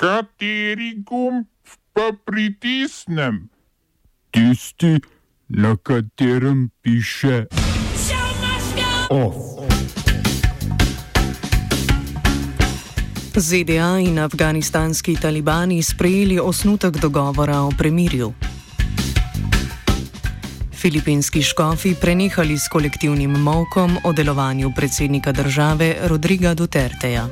Kateri gumb pa pritisnem? Tisti, na katerem piše OF. ZDA in afganistanski talibani sprejeli osnutek dogovora o premirju. Filipinski škofi prenehali s kolektivnim molkom o delovanju predsednika države Rodriga Duterteja.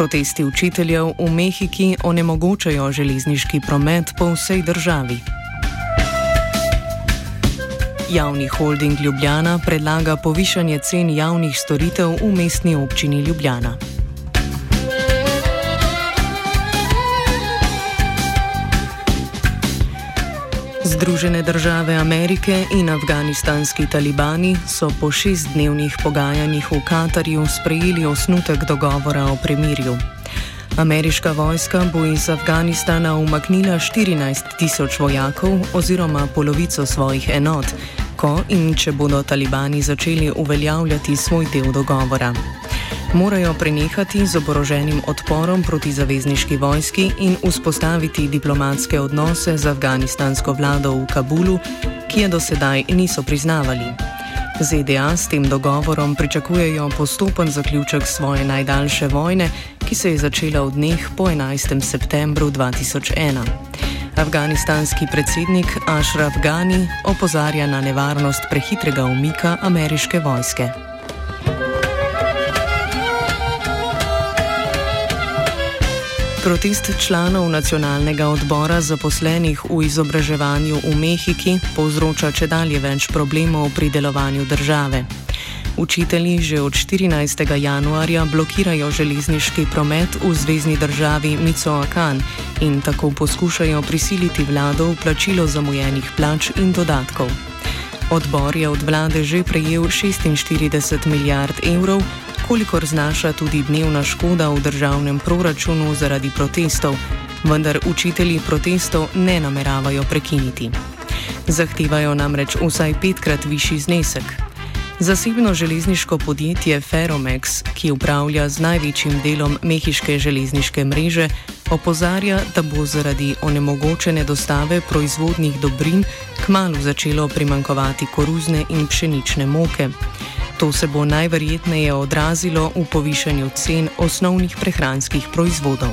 Protesti učiteljev v Mehiki onemogočajo železniški promet po vsej državi. Javni holding Ljubljana predlaga povišanje cen javnih storitev v mestni občini Ljubljana. Združene države Amerike in afganistanski talibani so po šestdnevnih pogajanjih v Katarju sprejeli osnutek dogovora o premirju. Ameriška vojska bo iz Afganistana umaknila 14 tisoč vojakov oziroma polovico svojih enot, ko in če bodo talibani začeli uveljavljati svoj del dogovora morajo prenehati z oboroženim odporom proti zavezniški vojski in vzpostaviti diplomatske odnose z afganistansko vlado v Kabulu, ki je do sedaj niso priznavali. ZDA s tem dogovorom pričakujejo postopen zaključek svoje najdaljše vojne, ki se je začela v dneh po 11. septembru 2001. Afganistanski predsednik Ashraf Ghani opozarja na nevarnost prehitrega umika ameriške vojske. Protest članov nacionalnega odbora zaposlenih v izobraževanju v Mehiki povzroča če dalje več problemov pri delovanju države. Učitelji že od 14. januarja blokirajo železniški promet v zvezdni državi Micoakan in tako poskušajo prisiliti vlado v plačilo zamujenih plač in dodatkov. Odbor je od vlade že prejel 46 milijard evrov, kolikor znaša tudi dnevna škoda v državnem proračunu zaradi protestov, vendar učitelji protestov ne nameravajo prekiniti. Zahtevajo namreč vsaj petkrat višji znesek. Zasebno železniško podjetje Ferromex, ki upravlja z največjim delom mehiške železniške mreže, opozarja, da bo zaradi onemogočene dostave proizvodnih dobrin kmalo začelo primankovati koruzne in pšenične moke. To se bo najverjetneje odrazilo v povišanju cen osnovnih prehranskih proizvodov.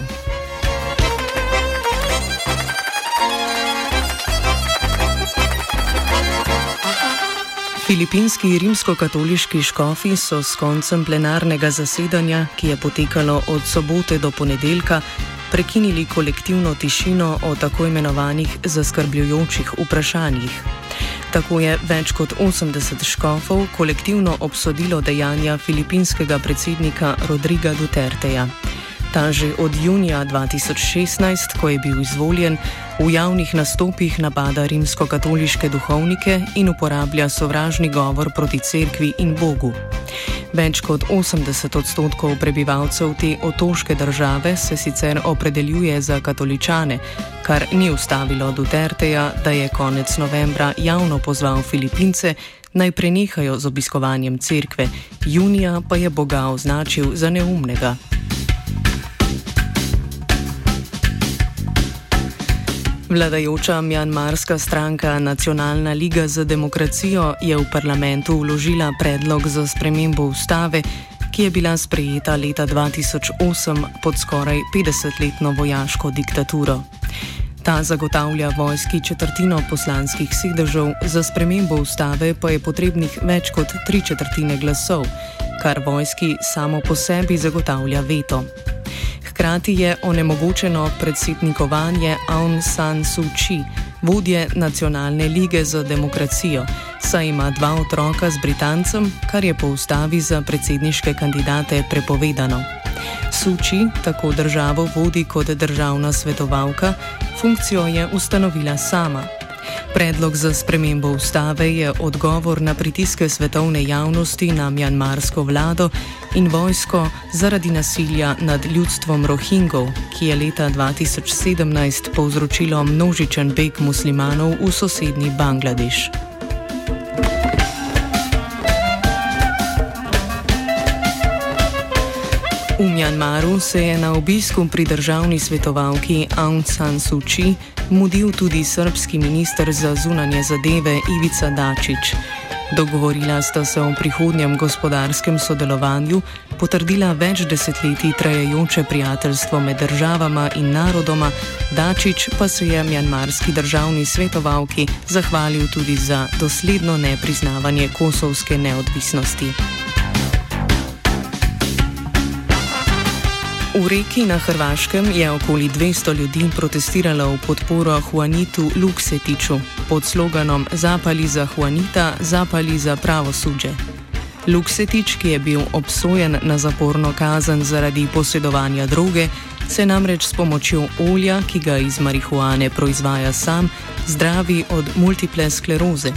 Filipinski rimsko-katoliški škofi so s koncem plenarnega zasedanja, ki je potekalo od sobote do ponedeljka, prekinili kolektivno tišino o tako imenovanih zaskrbljujočih vprašanjih. Tako je več kot 80 škofov kolektivno obsodilo dejanja filipinskega predsednika Rodriga Duterteja. Ta že od junija 2016, ko je bil izvoljen, v javnih nastopih napada rimsko-katoliške duhovnike in uporablja sovražni govor proti cerkvi in Bogu. Več kot 80 odstotkov prebivalcev te otoške države se sicer opredeljuje za katoličane, kar ni ustavilo Duterteja, da je konec novembra javno pozval Filipince naj prenehajo z obiskovanjem cerkve, junija pa je Boga označil za neumnega. Vladajoča mjanmarska stranka Nacionalna liga za demokracijo je v parlamentu vložila predlog za spremembo ustave, ki je bila sprejeta leta 2008 pod skoraj 50-letno vojaško diktaturo. Ta zagotavlja vojski četrtino poslanskih sedežev, za spremembo ustave pa je potrebnih več kot tri četrtine glasov, kar vojski samo po sebi zagotavlja veto. Hkrati je onemogočeno predsednikovanje Aung San Suu Kyi, vodje Nacionalne lige za demokracijo, saj ima dva otroka z Britancem, kar je po ustavi za predsedniške kandidate prepovedano. Suu Kyi tako državo vodi kot državna svetovalka, funkcijo je ustanovila sama. Predlog za spremembo ustave je odgovor na pritiske svetovne javnosti na mjanmarsko vlado in vojsko zaradi nasilja nad ljudstvom Rohingov, ki je leta 2017 povzročilo množičen beg muslimanov v sosednji Bangladeš. V Mjanmaru se je na obisku pri državni svetovalki Aung San Suu Kyi mudil tudi srpski minister za zunanje zadeve Ivica Dačič. Dogovorila sta se o prihodnjem gospodarskem sodelovanju, potrdila več desetletij trajajoče prijateljstvo med državama in narodoma, Dačič pa se je mjanmarski državni svetovalki zahvalil tudi za dosledno nepriznavanje kosovske neodvisnosti. V reki na Hrvaškem je okoli 200 ljudi protestiralo v podporo Juanitu Luksetiču pod sloganom Zapali za Juanita, zapali za pravosudje. Luksetič, ki je bil obsojen na zaporno kazen zaradi posedovanja droge, se namreč s pomočjo olja, ki ga iz marihuane proizvaja sam, zdravi od multiple skleroze.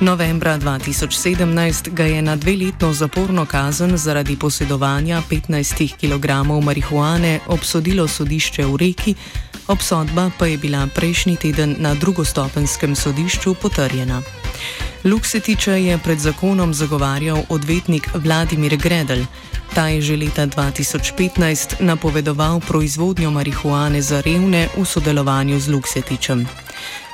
Novembra 2017 ga je na dveletno zaporno kazen zaradi posedovanja 15 kg marihuane obsodilo sodišče v reki, obsodba pa je bila prejšnji teden na drugostopenskem sodišču potrjena. Luksetiča je pred zakonom zagovarjal odvetnik Vladimir Gredel. Ta je že leta 2015 napovedoval proizvodnjo marihuane za revne v sodelovanju z Luksetičem.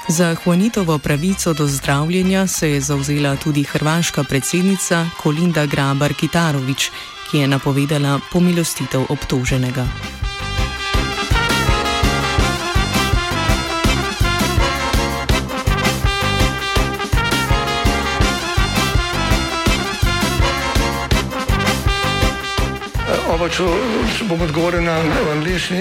Za Juanitovo pravico do zdravljenja se je zauzela tudi hrvaška predsednica Kolinda Grabar Kitarovič, ki je napovedala pomilostitev obtoženega. Oba, če bom odgovoril na angliški.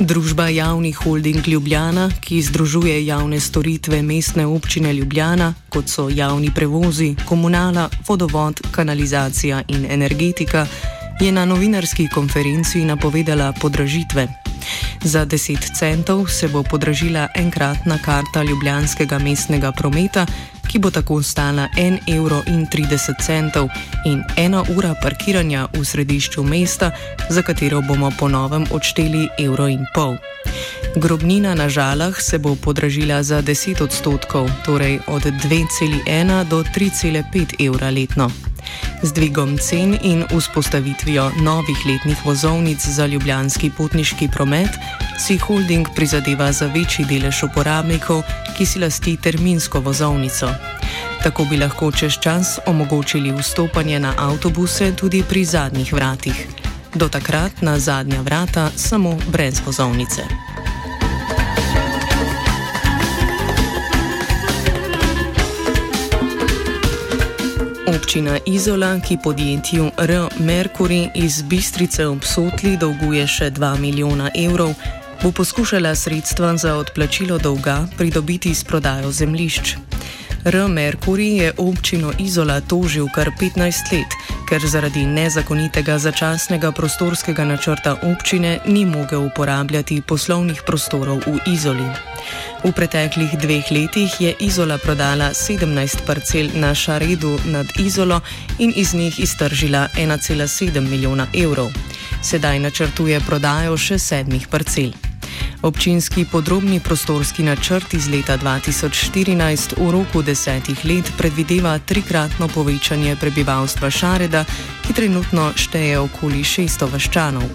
Družba Javni holding Ljubljana, ki združuje javne storitve mestne občine Ljubljana, kot so javni prevozi, komunala, vodovod, kanalizacija in energetika, je na novinarski konferenci napovedala podražitve. Za 10 centov se bo podražila enkratna karta ljubljanskega mestnega prometa, ki bo tako stala 1,30 evro in ena ura parkiranja v središču mesta, za katero bomo ponovem odšteli evro in pol. Grobnina na žalah se bo podražila za 10 odstotkov, torej od 2,1 do 3,5 evra letno. Z dvigom cen in vzpostavitvijo novih letnih vozovnic za ljubljanski potniški promet si holding prizadeva za večji delež uporabnikov, ki si lasti terminsko vozovnico. Tako bi lahko čez čas omogočili vstopanje na avtobuse tudi pri zadnjih vratih. Do takrat na zadnja vrata samo brez vozovnice. Občina Izola, ki podjetju R. Mercury iz Bistrice obsotli dolguje še 2 milijona evrov, bo poskušala sredstva za odplačilo dolga pridobiti s prodajo zemlišč. R. Mercury je občino Izola tožil kar 15 let, ker zaradi nezakonitega začasnega prostorskega načrta občine ni mogel uporabljati poslovnih prostorov v Izoli. V preteklih dveh letih je Izola prodala 17 parcel na Šaredu nad Izolo in iz njih iztržila 1,7 milijona evrov. Sedaj načrtuje prodajo še sedmih parcel. Občinski podrobni prostorski načrt iz leta 2014 v roku desetih let predvideva trikratno povečanje prebivalstva Šareda, ki trenutno šteje okoli 600 vaščanov.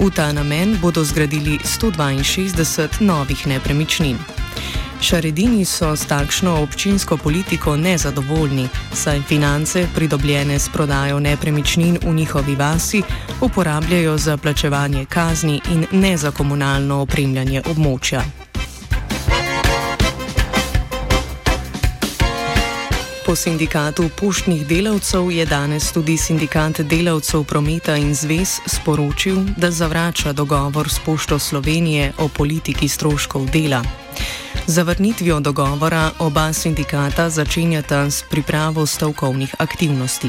V ta namen bodo zgradili 162 novih nepremičnin. Šaredini so s takšno občinsko politiko nezadovoljni, saj finance, pridobljene s prodajo nepremičnin v njihovi vasi, uporabljajo za plačevanje kazni in ne za komunalno opremljanje območja. Po sindikatu poštnih delavcev je danes tudi sindikat delavcev prometa in zvez sporočil, da zavrača dogovor s Pošto Slovenije o politiki stroškov dela. Zavrnitvijo dogovora oba sindikata začenjata s pripravo stavkovnih aktivnosti.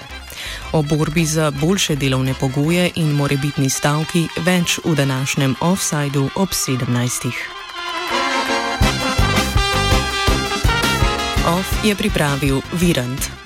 O borbi za boljše delovne pogoje in morebitni stavki več v današnjem offsajdu ob 17. Off je pripravil Virant.